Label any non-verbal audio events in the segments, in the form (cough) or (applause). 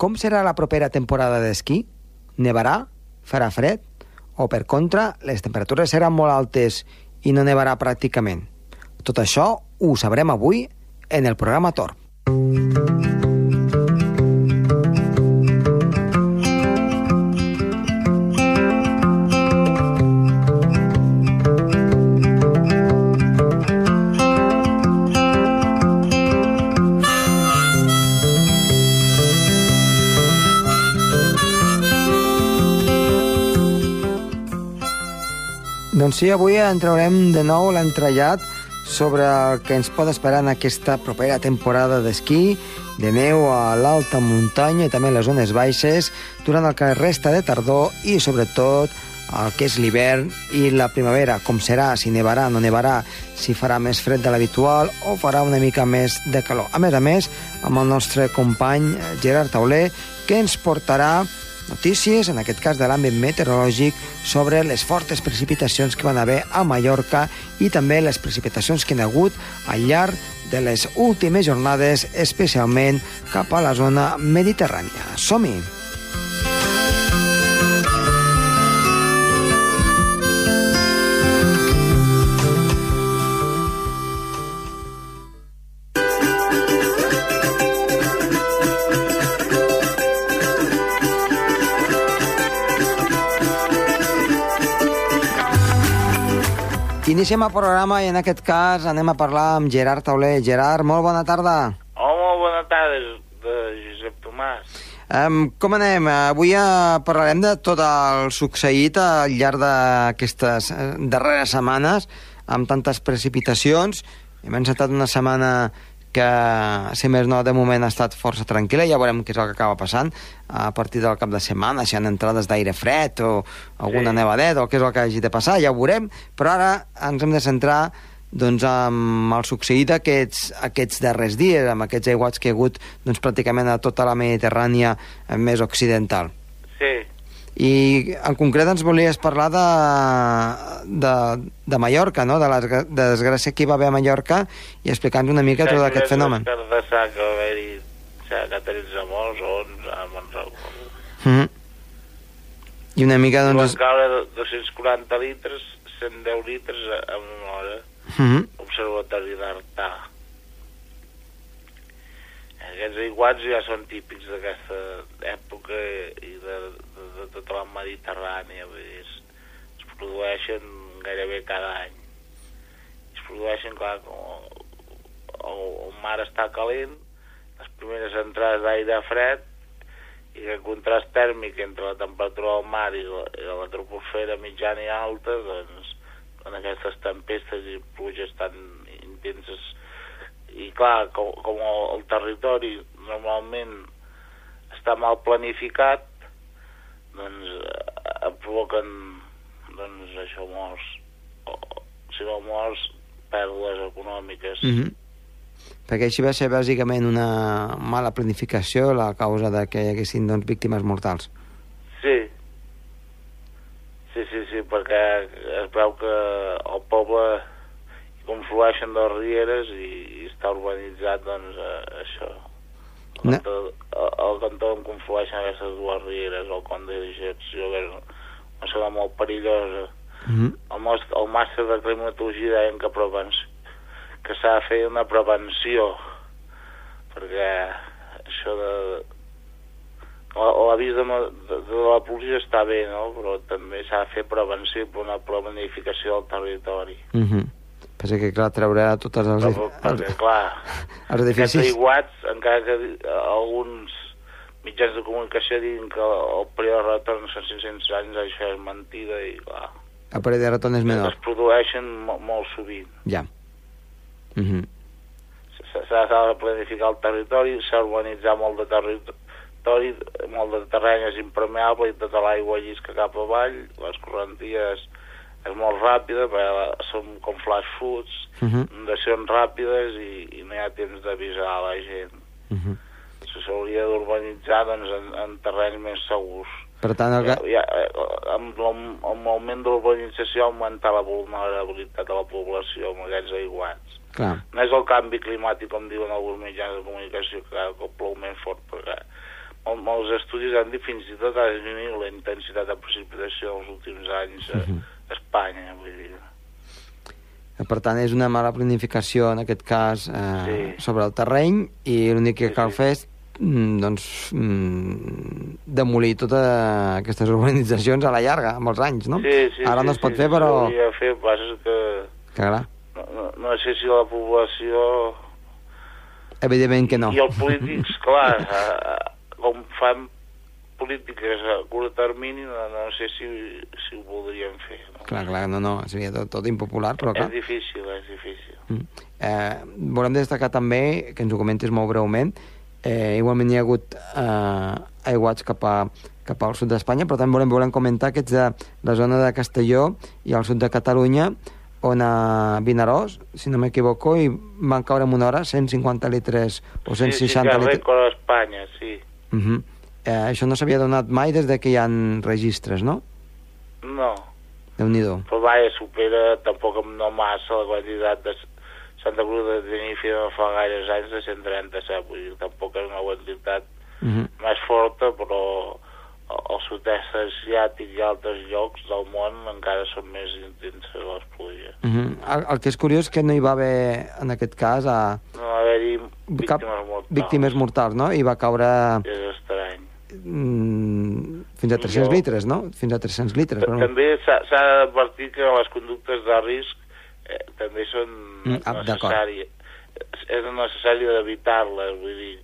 Com serà la propera temporada d'esquí? Nevarà? Farà fred? O, per contra, les temperatures seran molt altes i no nevarà pràcticament? Tot això ho sabrem avui en el programa Tor. Doncs sí, avui entraurem de nou l'entrellat sobre el que ens pot esperar en aquesta propera temporada d'esquí, de neu a l'alta muntanya i també a les zones baixes, durant el que resta de tardor i, sobretot, el que és l'hivern i la primavera, com serà, si nevarà, no nevarà, si farà més fred de l'habitual o farà una mica més de calor. A més a més, amb el nostre company Gerard Tauler, que ens portarà notícies, en aquest cas de l'àmbit meteorològic, sobre les fortes precipitacions que van haver a Mallorca i també les precipitacions que hi ha hagut al llarg de les últimes jornades, especialment cap a la zona mediterrània. Som-hi! Iniciem el programa i en aquest cas anem a parlar amb Gerard Tauler. Gerard, molt bona tarda. Oh, molt bona tarda, de Josep Tomàs. Um, com anem? Avui uh, parlarem de tot el succeït al llarg d'aquestes uh, darreres setmanes amb tantes precipitacions. Hem encetat una setmana que, si més no, de moment ha estat força tranquil·la, ja veurem què és el que acaba passant a partir del cap de setmana, si hi ha entrades d'aire fred o alguna sí. nevadeta o què és el que hagi de passar, ja ho veurem, però ara ens hem de centrar doncs, amb el succeït aquests, aquests darrers dies, amb aquests aiguats que hi ha hagut doncs, pràcticament a tota la Mediterrània més occidental. Sí. I en concret ens volies parlar de, de, de Mallorca, no? de la de desgràcia que hi va haver a Mallorca i explicar-nos una mica tot aquest fenomen. Que de sac va haver-hi que 13 morts o 11, no me'n recordo. Mm -hmm. I una mica, doncs... Van caure 240 litres, 110 litres en una hora. Mm -hmm. Observatori d'Artà. Aquests aiguats ja són típics d'aquesta època i de, de, tota la Mediterrània, vull dir, es, es produeixen gairebé cada any. Es produeixen, clar, com el, el mar està calent, les primeres entrades d'aire fred, i el contrast tèrmic entre la temperatura del mar i la, la troposfera mitjana i alta, doncs, en aquestes tempestes i pluges tan intenses i clar, com, com el, el territori normalment està mal planificat doncs eh, provoquen doncs això morts. O, si no morts pèrdues econòmiques. Mm -hmm. perquè així va ser bàsicament una mala planificació la causa de que hi haguessin doncs, víctimes mortals. Sí. Sí, sí, sí perquè es veu que el poble conflueixen dos rieres i, i està urbanitzat doncs eh, això el no. cantó, el, el cantó on conflueixen aquestes dues rieres el con de dijecció que és una zona molt perillosa mm -hmm. el, most, el màster de climatologia deien que que s'ha de fer una prevenció perquè això de l'avís de, de, de la policia està bé, no? però també s'ha de fer prevenció per una planificació del territori. Mm -hmm Pensa que, clar, treurà totes els... Però, perquè, clar, (laughs) els edificis... aquests aiguats, encara que alguns mitjans de comunicació diguin que el període de retorn són 500 anys, això és mentida i, clar... El període de retorn és menor. Es produeixen molt, molt sovint. Ja. Mm -hmm. S'ha de planificar el territori, s'ha urbanitzat molt de territori, molt de terreny és impermeable i tota l'aigua llisca cap avall, les correnties és molt ràpida, perquè són com flash foods, uh -huh. inundacions ràpides i, i no hi ha temps d'avisar a la gent. Uh -huh. S'hauria d'urbanitzar doncs, en, en terrenys més segurs. Per tant, el que... Ja, ja, amb, amb l'augment de l'urbanització augmentar la vulnerabilitat de la població amb aquests aiguats. Clar. No és el canvi climàtic, com diuen alguns mitjans de comunicació, que cada cop plou més fort, perquè mol- molts estudis han dit fins i tot ha disminuït la intensitat de precipitació els últims anys a, a Espanya, vull dir. Eh, Per tant, és una mala planificació, en aquest cas, eh, Sí. sobre el terreny, i l'únic que Sí, cal sí. fer és mm, doncs, mm, demolir totes aquestes urbanitzacions a la llarga, els anys, no? Sí, sí, Ara sí, no es pot sí, fer, però... S'hauria de fer, passa que Que clar, no, no, no sé si la població evidentment que no. i els polítics, (laughs) clar, a, a, com fan polítiques a curt termini, no, no sé si, si ho voldrien fer. No? Clar, clar, no, no, seria tot, tot impopular, però clar... És difícil, és difícil. Mm. Eh, volem destacar també, que ens ho comentis molt breument, eh, igualment hi ha hagut eh, aiguats cap, a, cap al sud d'Espanya, però també volem, volem comentar que ets de la zona de Castelló i al sud de Catalunya, on a Vinaròs, si no m'equivoco, i van caure en una hora 150 litres o 160 sí, sí, que litres. rècord a Espanya, sí. Uh -huh. eh, això no s'havia donat mai des de que hi ha registres, no? No, Déu-n'hi-do. però vaja, supera tampoc no massa la quantitat de Santa Cruz de Tenerife no fa gaires anys de 137, vull dir, tampoc és una quantitat Uh -huh. més forta, però al sud-est asiàtic i altres llocs del món encara són més intenses les pluges. Uh -huh. el, el que és curiós és que no hi va haver, en aquest cas, a, No va haver-hi cap víctimes mortals. víctimes mortals, no? I va caure És estrany. mm, fins a 300 Jo- litres, no? Fins a 300 litres. Però... També s'ha d'advertir que les conductes de risc eh, també són Mm, ah, necessàries. És necessari d'evitar-les, vull dir,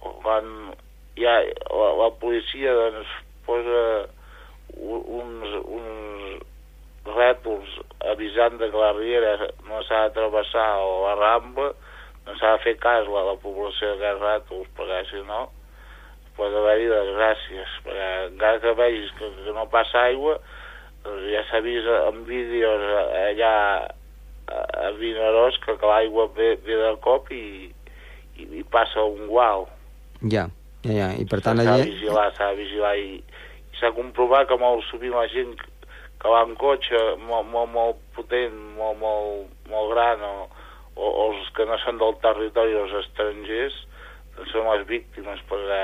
quan ha, la, la policia doncs, posa uns, uns rètols avisant de que la riera no s'ha de travessar o la rambla, no s'ha de fer cas a la, la població d'aquests rètols, perquè si no pot haver-hi desgràcies, perquè encara que vegis que, que no passa aigua, doncs ja s'ha vist en vídeos allà a, a Vinaròs que, que l'aigua ve, ve de cop i, i, i passa un guau. Ja, ja, ja. I per tant... S'ha de vigilar, s'ha de vigilar i, i s'ha comprovat que molt sovint la gent que va en cotxe molt, molt, molt potent, molt, molt, molt gran o, o, o els que no són del territori, els estrangers, doncs són les víctimes perquè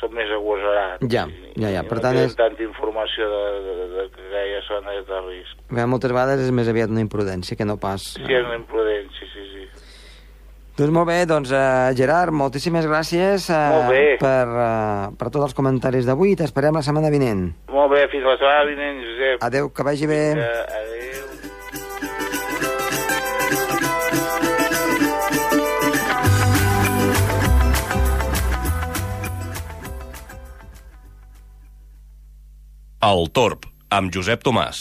són més agosarats. Ja, ja, ja. Per no tant, és- tanta informació de, de, de, de que zona és de risc. Bé, moltes vegades és més aviat una imprudència que no pas... Sí, és una imprudència, sí, sí. Doncs molt bé, doncs uh, Gerard, moltíssimes gràcies uh, per, uh, per tots els comentaris d'avui. T'esperem la setmana vinent. Molt bé, fins la setmana vinent, Josep. Adeu, que vagi bé. Adéu. El Torb, amb Josep Tomàs.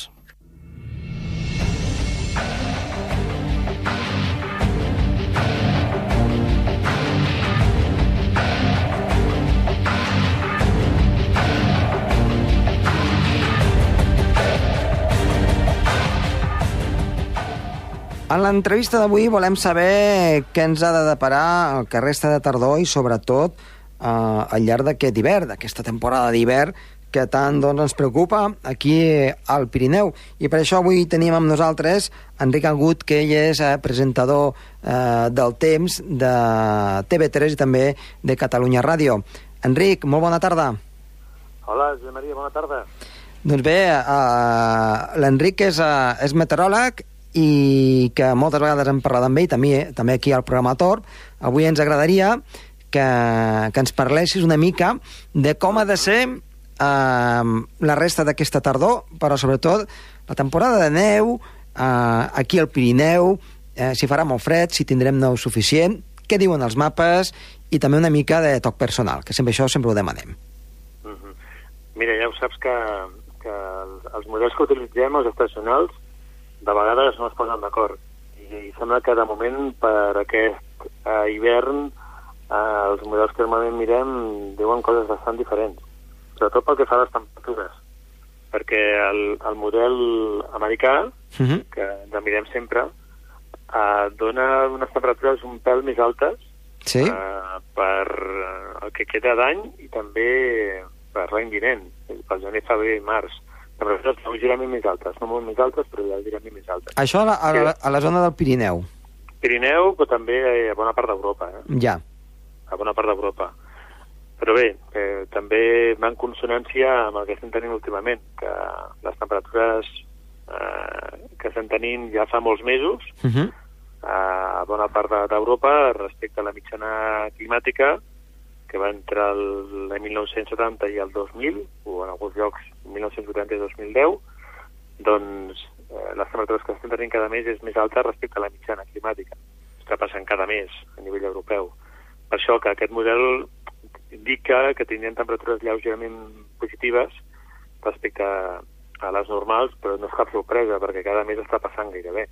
En l'entrevista d'avui volem saber què ens ha de deparar el que resta de tardor i, sobretot, eh, al llarg d'aquest hivern, d'aquesta temporada d'hivern, que tant doncs, ens preocupa aquí al Pirineu. I per això avui tenim amb nosaltres Enric Agut, que ell és eh, presentador eh, del Temps de TV3 i també de Catalunya Ràdio. Enric, molt bona tarda. Hola, Josep Maria, bona tarda. Doncs bé, uh, l'Enric és, uh, és meteoròleg i que moltes vegades hem parlat amb ell, també, també aquí al programa Torb. Avui ens agradaria que, que ens parlessis una mica de com ha de ser uh, la resta d'aquesta tardor, però sobretot la temporada de neu, uh, aquí al Pirineu, uh, si farà molt fred, si tindrem neu suficient, què diuen els mapes i també una mica de toc personal, que sempre això sempre ho demanem. Uh -huh. Mira, ja ho saps que, que els models que utilitzem, els estacionals, de vegades no es posen d'acord. I, I sembla que de moment per aquest eh, hivern eh, els models que normalment mirem diuen coses bastant diferents. Sobretot pel que fa a les temperatures. Perquè el, el model americà, Uh -huh. que ens mirem sempre, eh, dona unes temperatures un pèl més altes Sí? eh, per eh, el que queda d'any i també per l'any vinent, pel gener, febrer i març. Temperatures lleugerament més altes, no molt més altes, però lleugerament més altes. Això a la, a, la, a la zona del Pirineu, Pirineu, però també a bona part d'Europa, eh? ja. a bona part d'Europa. Però bé, eh, també va en consonància amb el que estem tenint últimament, que les temperatures eh, que estem tenint ja fa molts mesos Uh -huh. a bona part de- d'Europa respecte a la mitjana climàtica que va entre el, el 1970 i el 2000, o en alguns llocs 1980 i 2010, doncs eh, les temperatures que estem tenint cada mes és més alta respecte a la mitjana climàtica. Està passant cada mes a nivell europeu. Per això que aquest model indica que tindrem temperatures lleugerament positives respecte a, les normals, però no és cap sorpresa, perquè cada mes està passant gairebé.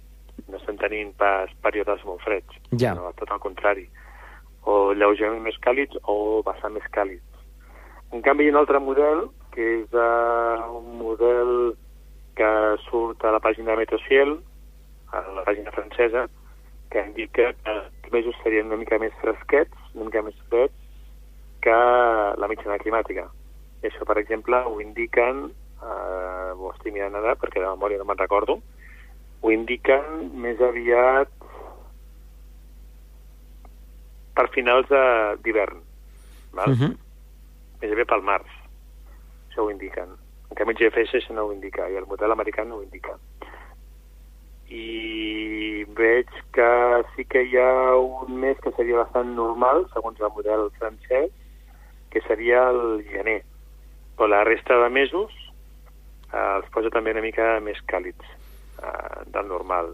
No estem tenint pas períodes molt freds, Ja. no, tot al contrari. O lleugerament més càlids o bastant més càlids. En canvi, hi ha un altre model, que és uh, un model que surt a la pàgina de Meteociel, a la pàgina francesa, que indica que els mesos serien una mica més fresquets, una mica més freds, que la mitjana climàtica. I això, per exemple, ho indiquen, eh, ho estic mirant ara perquè de memòria no me'n recordo, ho indiquen més aviat per finals de- d'hivern, val? Uh -huh. més aviat pel març. Això ho indiquen. En canvi, el GFS això no ho indica, i el model americà no ho indica. I veig que sí que hi ha un mes que seria bastant normal, segons el model francès, seria el gener. Però la resta de mesos eh, els posa també una mica més càlids eh, del normal,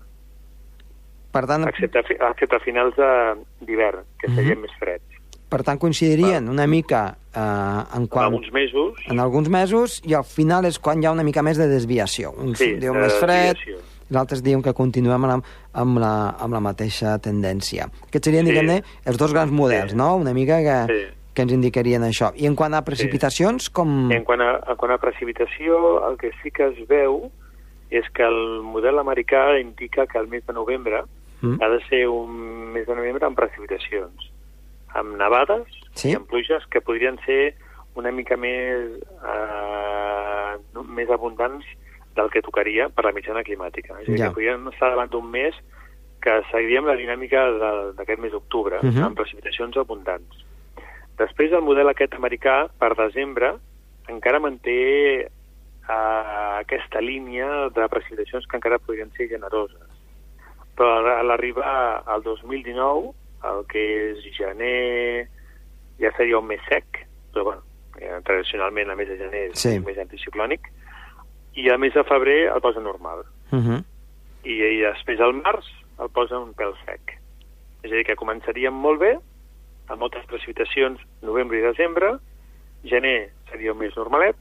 Per tant, excepte, excepte a finals de- d'hivern, que serien Mhm. més freds. per tant coincidirien una mica eh, en En quan... alguns mesos, en alguns mesos i al final és quan hi ha una mica més de desviació. Uns Sí, de més fred, desviació. i l'altres diuen que continuem amb la, amb la, amb la mateixa tendència. Aquests serien, Sí. diguem-ne, els dos grans models, Sí. no? Una mica que, Sí. Que ens indicarien això. I en quant a precipitacions, com... En quant a, en quant a precipitació, el que sí que es veu és que el model americà indica que el mes de novembre Mm. ha de ser un mes de novembre amb precipitacions, amb nevades Sí. i amb pluges que podrien ser una mica més, eh, més abundants del que tocaria per la mitjana climàtica. És a dir, Ja. que podríem estar davant d'un mes que seguiríem la dinàmica de- d'aquest mes d'octubre, Mhm. amb precipitacions abundants. Després, el model aquest americà, per desembre, encara manté eh, aquesta línia de precipitacions que encara podrien ser generoses. Però a l'arribar al 2019, el que és gener ja seria un mes sec, però bueno, eh, tradicionalment el mes de gener és Sí. un mes anticiclònic, i el mes de febrer el posa normal. Uh -huh. I, i després al març el posa un pèl sec. És a dir, que començaríem molt bé, amb moltes precipitacions novembre i desembre, gener seria un mes normalet,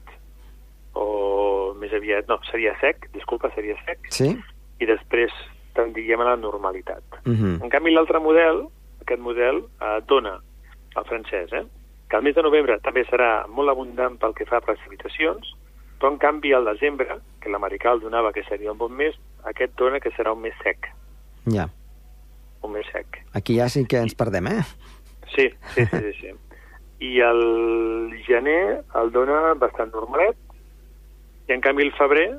o més aviat, no, seria sec, disculpa, seria sec, Sí? i després tendríem a la normalitat. Uh -huh. En canvi, l'altre model, aquest model, eh, dona, el francès, eh, que el mes de novembre també serà molt abundant pel que fa a precipitacions, però en canvi al desembre, que l'americà el donava que seria un bon mes, aquest dona que serà un mes sec, Ja. un mes sec. Aquí ja sí que ens perdem, eh? Sí, sí, sí, sí. sí. I el gener el dona bastant normalet, i en canvi el febrer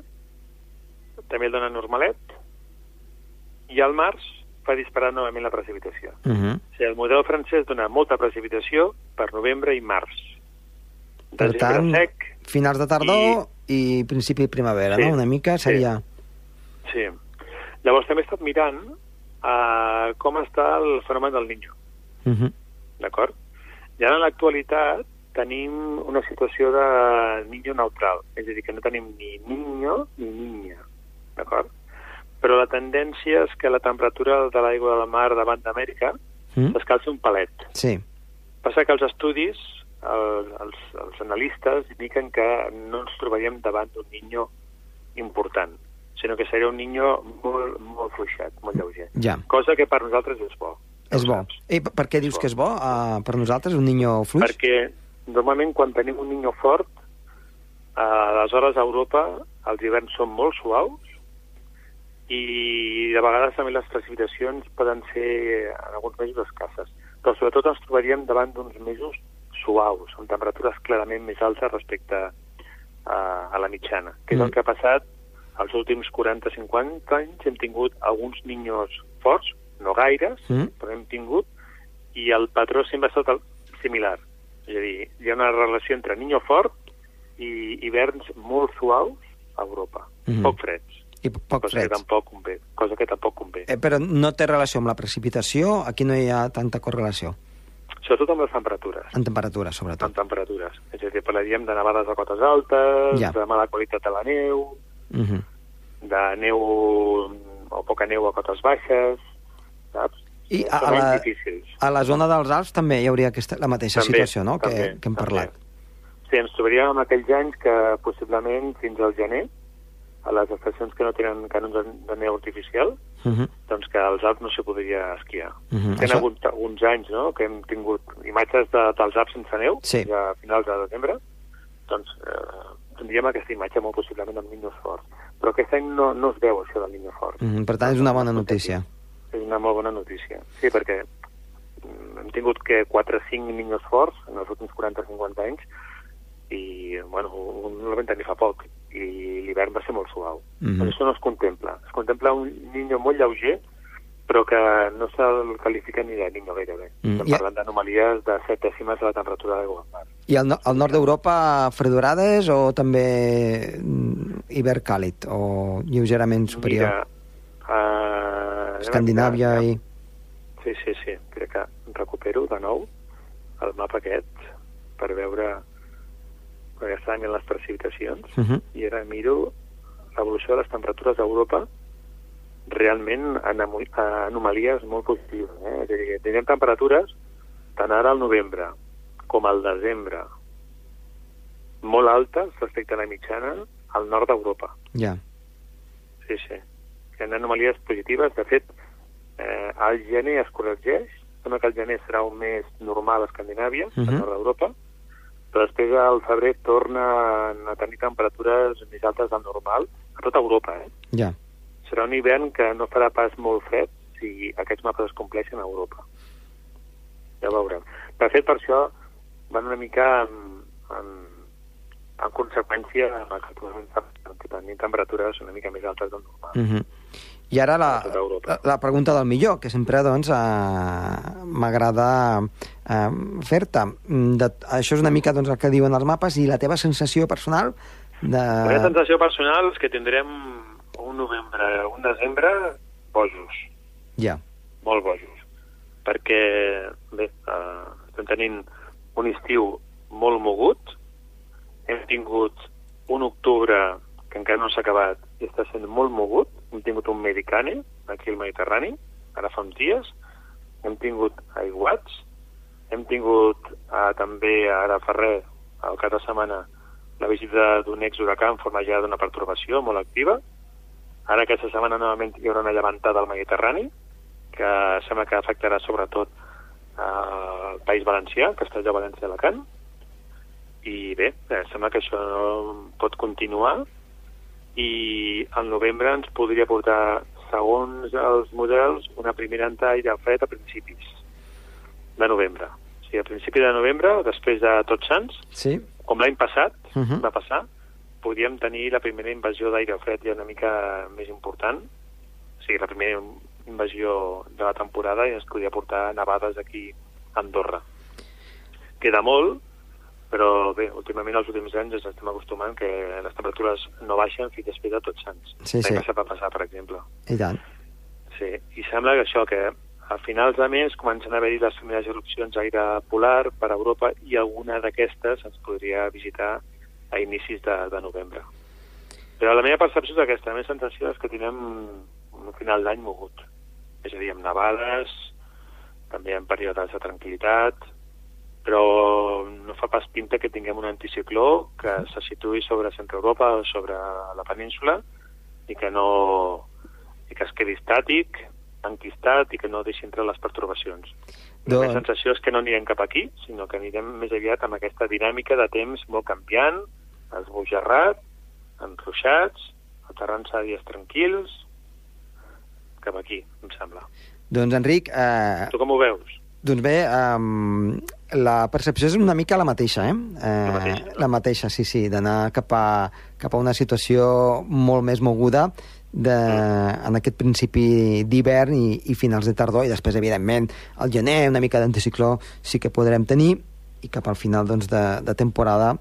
també el dona normalet, i al març fa disparar novament la precipitació. Uh -huh. O sigui, el model francès dona molta precipitació per novembre i març. Per tant, sec, finals de tardor i, principi de primavera, Sí, no? Una mica sí. seria... sí. Llavors també he estat mirant uh, com està el fenomen del Niño, Uh -huh. D'acord? I ara en l'actualitat tenim una situació de Niño neutral, és a dir, que no tenim ni Niño ni Niña, d'acord? Però la tendència és que la temperatura de l'aigua de la mar davant d'Amèrica Mm? s'escalci un palet. Sí. Passa que els estudis, el, els, els analistes, indiquen que no ens trobaríem davant d'un niño important, sinó que seria un niño molt, molt fluixet, molt lleuger. Ja. Cosa que per nosaltres és bo. És bo. I per què dius bo. que és bo uh, per nosaltres, un niño fluix? Perquè normalment quan tenim un niño fort, eh, aleshores a Europa els hiverns són molt suaus i de vegades també les precipitacions poden ser en alguns mesos escasses. Però sobretot ens trobaríem davant d'uns mesos suaus, amb temperatures clarament més altes respecte a, a la mitjana, que és Mm. el que ha passat els últims 40-50 anys. Hem tingut alguns niños forts, no gaires, Mm? però hem tingut, i el patró sempre ha estat el, similar. És a dir, hi ha una relació entre niño fort i hiverns molt suaus a Europa, Mhm. poc freds. I poc cosa que freds. tampoc convé. Cosa que tampoc convé. Eh, però no té relació amb la precipitació? Aquí no hi ha tanta correlació. Sobretot amb les temperatures. En temperatura, Amb sobretot. temperatures. És a dir, parlaríem de nevades a cotes altes, Ja. de mala qualitat de la neu, Uh -huh. de neu o poca neu a cotes baixes, saps? I a, a, la, difícils. a la zona dels Alps també hi hauria aquesta, la mateixa També, situació, no?, que, també, que hem també. parlat. Sí, ens trobaríem en aquells anys que possiblement fins al gener, a les estacions que no tenen canons de, de neu artificial, Uh -huh. doncs que als Alps no s'hi podria esquiar. Uh -huh. Hi ha Això- hagut alguns anys no?, que hem tingut imatges de, dels Alps sense neu, Sí. a finals de desembre, doncs eh, tindríem aquesta imatge molt possiblement amb Niños Fort. Però aquest any no, no es veu això del Niño Fort. Uh -huh. Per tant, és una bona notícia. És una molt bona notícia. Sí, perquè mm, hem tingut que 4 o 5 Niños Forts en els últims 40-50 anys i, bueno, un el vam tenir fa poc i l'hivern va ser molt suau. Mhm. Però això no es contempla. Es contempla un niño molt lleuger però que no se'l qualifica ni de niño gairebé. Mm, Estem parlant d'anomalies de 7 dècimes de la temperatura al mar. I al, no, al nord d'Europa, fredorades o també mm, hivern càlid o lleugerament superior? Mira, uh, Escandinàvia i... Sí, sí, sí. Crec que recupero de nou el mapa aquest per veure perquè estàvem en les precipitacions Uh -huh. i ara miro l'evolució de les temperatures a Europa realment en amo- a anomalies molt positives. Eh? És a dir, tindrem temperatures tant ara al novembre com al desembre molt altes respecte a la mitjana al nord d'Europa. Ja. Sí, sí. Hi ha anomalies positives. De fet, eh, el gener es corregeix. Sembla que el gener serà un mes normal a Escandinàvia, uh Mhm. -huh. a nord d'Europa, però després al febrer tornen a tenir temperatures més altes del normal a tota Europa. Eh? Ja. Serà un hivern que no farà pas molt fred si aquests mapes es compleixen a Europa. Ja veurem. De fet, per això van una mica en, en, en conseqüència amb el que tenir temperatures una mica més altes del normal. Uh -huh. I ara la, la, pregunta del millor, que sempre doncs, eh, m'agrada eh, fer-te. Mm, Això és una mica doncs, el que diuen els mapes i la teva sensació personal de... La meva sensació personal és que tindrem un novembre, un desembre bojos, Ja. molt bojos, perquè bé, eh, estem tenint un estiu molt mogut, hem tingut un octubre que encara no s'ha acabat i està sent molt mogut, hem tingut un medicane aquí al Mediterrani, ara fa uns dies, hem tingut aiguats, hem tingut eh, també ara fa res, al cap de setmana, la visita d'un ex-huracà en forma ja d'una pertorbació molt activa. Ara aquesta setmana novament hi haurà una llevantada al Mediterrani, que sembla que afectarà sobretot eh, el País Valencià, Castelló, València i. I bé, eh, sembla que això pot continuar i al novembre ens podria portar, segons els models, una primera entrada d'aire fred a principis de novembre. O sigui, a principi de novembre, després de Tots Sants, Sí? com l'any passat Uh -huh. va passar, podríem tenir la primera invasió d'aire fred ja una mica més important, o sigui, la primera invasió de la temporada i ens podria portar nevades aquí a Andorra. Queda molt, però bé, últimament els últims anys ens estem acostumant que les temperatures no baixen fins després de tots sants. Sí, sí. passat va passar, per exemple. I tant. Sí, i sembla que això, que a finals de mes comencen a haver-hi les primeres erupcions d'aire polar per Europa i alguna d'aquestes ens podria visitar a inicis de, de novembre. Però la meva percepció és aquesta, la meva sensació és que tindrem un final d'any mogut. És a dir, amb nevades, també en períodes de tranquil·litat, però no fa pas pinta que tinguem un anticicló que se situï sobre Centre Europa o sobre la península i que no i que es quedi estàtic, enquistat i que no deixi entrar les pertorbacions. La Doncs- meva sensació és que no anirem cap aquí, sinó que anirem més aviat amb aquesta dinàmica de temps molt canviant, esbojarrat, enruixats, aterrant-se a dies tranquils, cap aquí, em sembla. Doncs, Enric, eh, Tu com ho veus? doncs bé, um, la percepció és una mica la mateixa, eh? eh La mateixa, no? La mateixa, sí, sí, d'anar cap, a, cap a una situació molt més moguda de, en aquest principi d'hivern i, i finals de tardor, i després, evidentment, al gener una mica d'anticicló sí que podrem tenir, i cap al final doncs, de, de temporada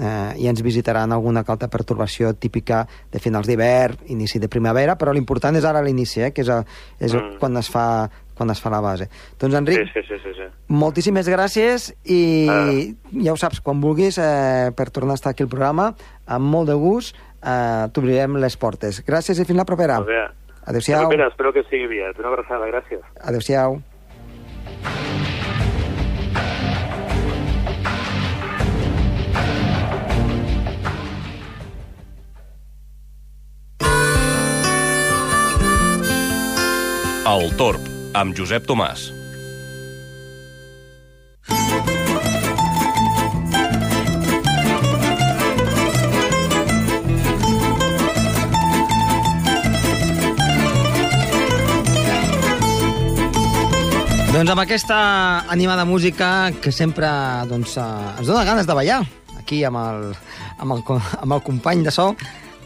eh, i ens visitaran alguna altra pertorbació típica de finals d'hivern, inici de primavera, però l'important és ara l'inici, eh, que és, a, és mm. quan, es fa, quan es fa la base. Doncs, Enric, Sí, sí, sí, sí, sí. moltíssimes gràcies i Ah. ja ho saps, quan vulguis, eh, per tornar a estar aquí al programa, amb molt de gust, eh, t'obrirem les portes. Gràcies i fins la propera. Molt bé. Adéu-siau. Espero que sigui aviat. Una abraçada, gràcies. Adéu-siau. El Torb, amb Josep Tomàs. Doncs amb aquesta animada música que sempre doncs, eh, ens dona ganes de ballar, aquí amb el, amb el, amb el company de so,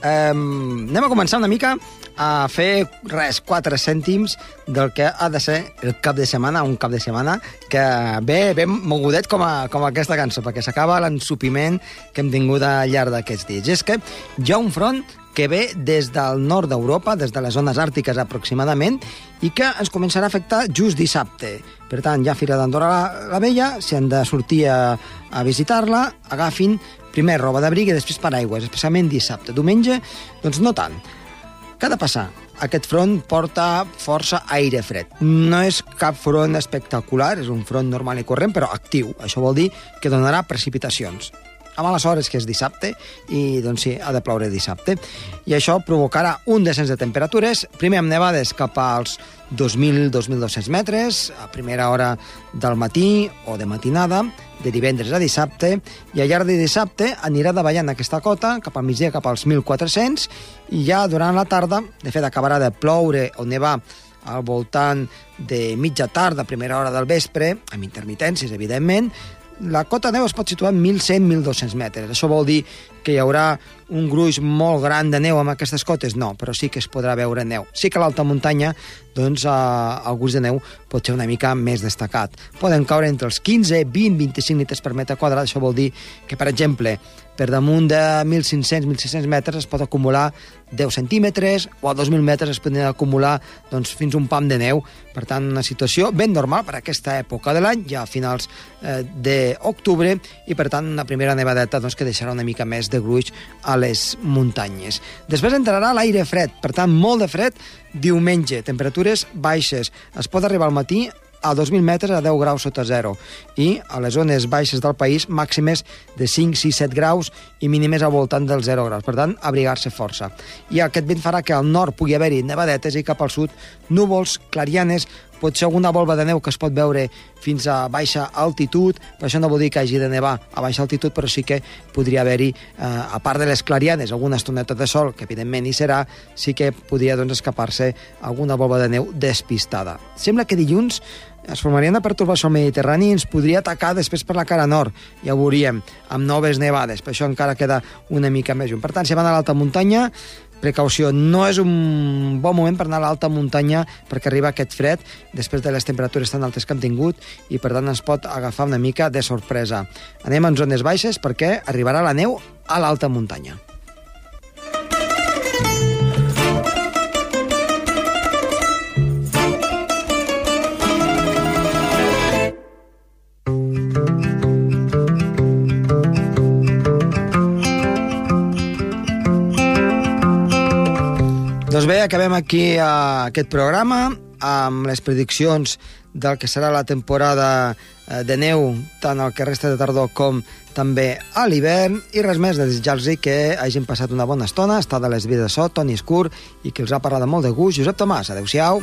eh, anem a començar una mica a fer res, 4 cèntims del que ha de ser el cap de setmana, un cap de setmana que ve ben mogudet com, a, com aquesta cançó, perquè s'acaba l'ensupiment que hem tingut al llarg d'aquests dies. I és que hi ha un front que ve des del nord d'Europa, des de les zones àrtiques aproximadament, i que ens començarà a afectar just dissabte. Per tant, ha Fira d'Andorra la, la Vella, si han de sortir a, a visitar-la, agafin primer roba d'abric i després paraigües, especialment dissabte. Diumenge, doncs no tant. Què ha de passar? Aquest front porta força aire fred. No és cap front espectacular, és un front normal i corrent, però actiu. Això vol dir que donarà precipitacions a males hores, que és dissabte, i doncs sí, ha de ploure dissabte. I això provocarà un descens de temperatures, primer amb nevades cap als 2.000-2.200 metres, a primera hora del matí o de matinada, de divendres a dissabte, i al llarg de dissabte anirà davallant aquesta cota cap al migdia, cap als 1.400, i ja durant la tarda, de fet, acabarà de ploure o nevar al voltant de mitja tarda, primera hora del vespre, amb intermitències, evidentment, la cota de neu es pot situar en 1.100-1.200 metres. Això vol dir que hi haurà un gruix molt gran de neu amb aquestes cotes? No, però sí que es podrà veure neu. Sí que a l'alta muntanya doncs, eh, el gruix de neu pot ser una mica més destacat. Poden caure entre els 15, 20, 25 litres per metre quadrat. Això vol dir que, per exemple, per damunt de 1.500-1.600 metres es pot acumular 10 centímetres o a 2.000 metres es poden acumular doncs, fins un pam de neu. Per tant, una situació ben normal per aquesta època de l'any, ja a finals eh, d'octubre, i per tant una primera nevadeta doncs, que deixarà una mica més de gruix a les muntanyes. Després entrarà l'aire fred, per tant, molt de fred diumenge, temperatures baixes. Es pot arribar al matí a 2.000 metres a 10 graus sota zero i a les zones baixes del país màximes de 5, 6, 7 graus i mínimes al voltant dels 0 graus. Per tant, abrigar-se força. I aquest vent farà que al nord pugui haver-hi nevadetes i cap al sud núvols, clarianes, pot ser alguna volva de neu que es pot veure fins a baixa altitud, però això no vol dir que hagi de nevar a baixa altitud, però sí que podria haver-hi, eh, a part de les clarianes, alguna estoneta de sol, que evidentment hi serà, sí que podria doncs, escapar-se alguna volva de neu despistada. Sembla que dilluns es formaria una pertorbació al Mediterrani i ens podria atacar després per la cara nord, ja ho veuríem, amb noves nevades, per això encara queda una mica més lluny. Per tant, si van a l'alta muntanya, precaució, no és un bon moment per anar a l'alta muntanya perquè arriba aquest fred després de les temperatures tan altes que hem tingut i per tant ens pot agafar una mica de sorpresa. Anem en zones baixes perquè arribarà la neu a l'alta muntanya. Doncs bé, acabem aquí eh, aquest programa amb les prediccions del que serà la temporada eh, de neu tant el que resta de tardor com també a l'hivern i res més, de desitjar-los que hagin passat una bona estona, estar de les vides de so, Toni Escur i que els ha parlat molt de gust, Josep Tomàs. Adéu-siau.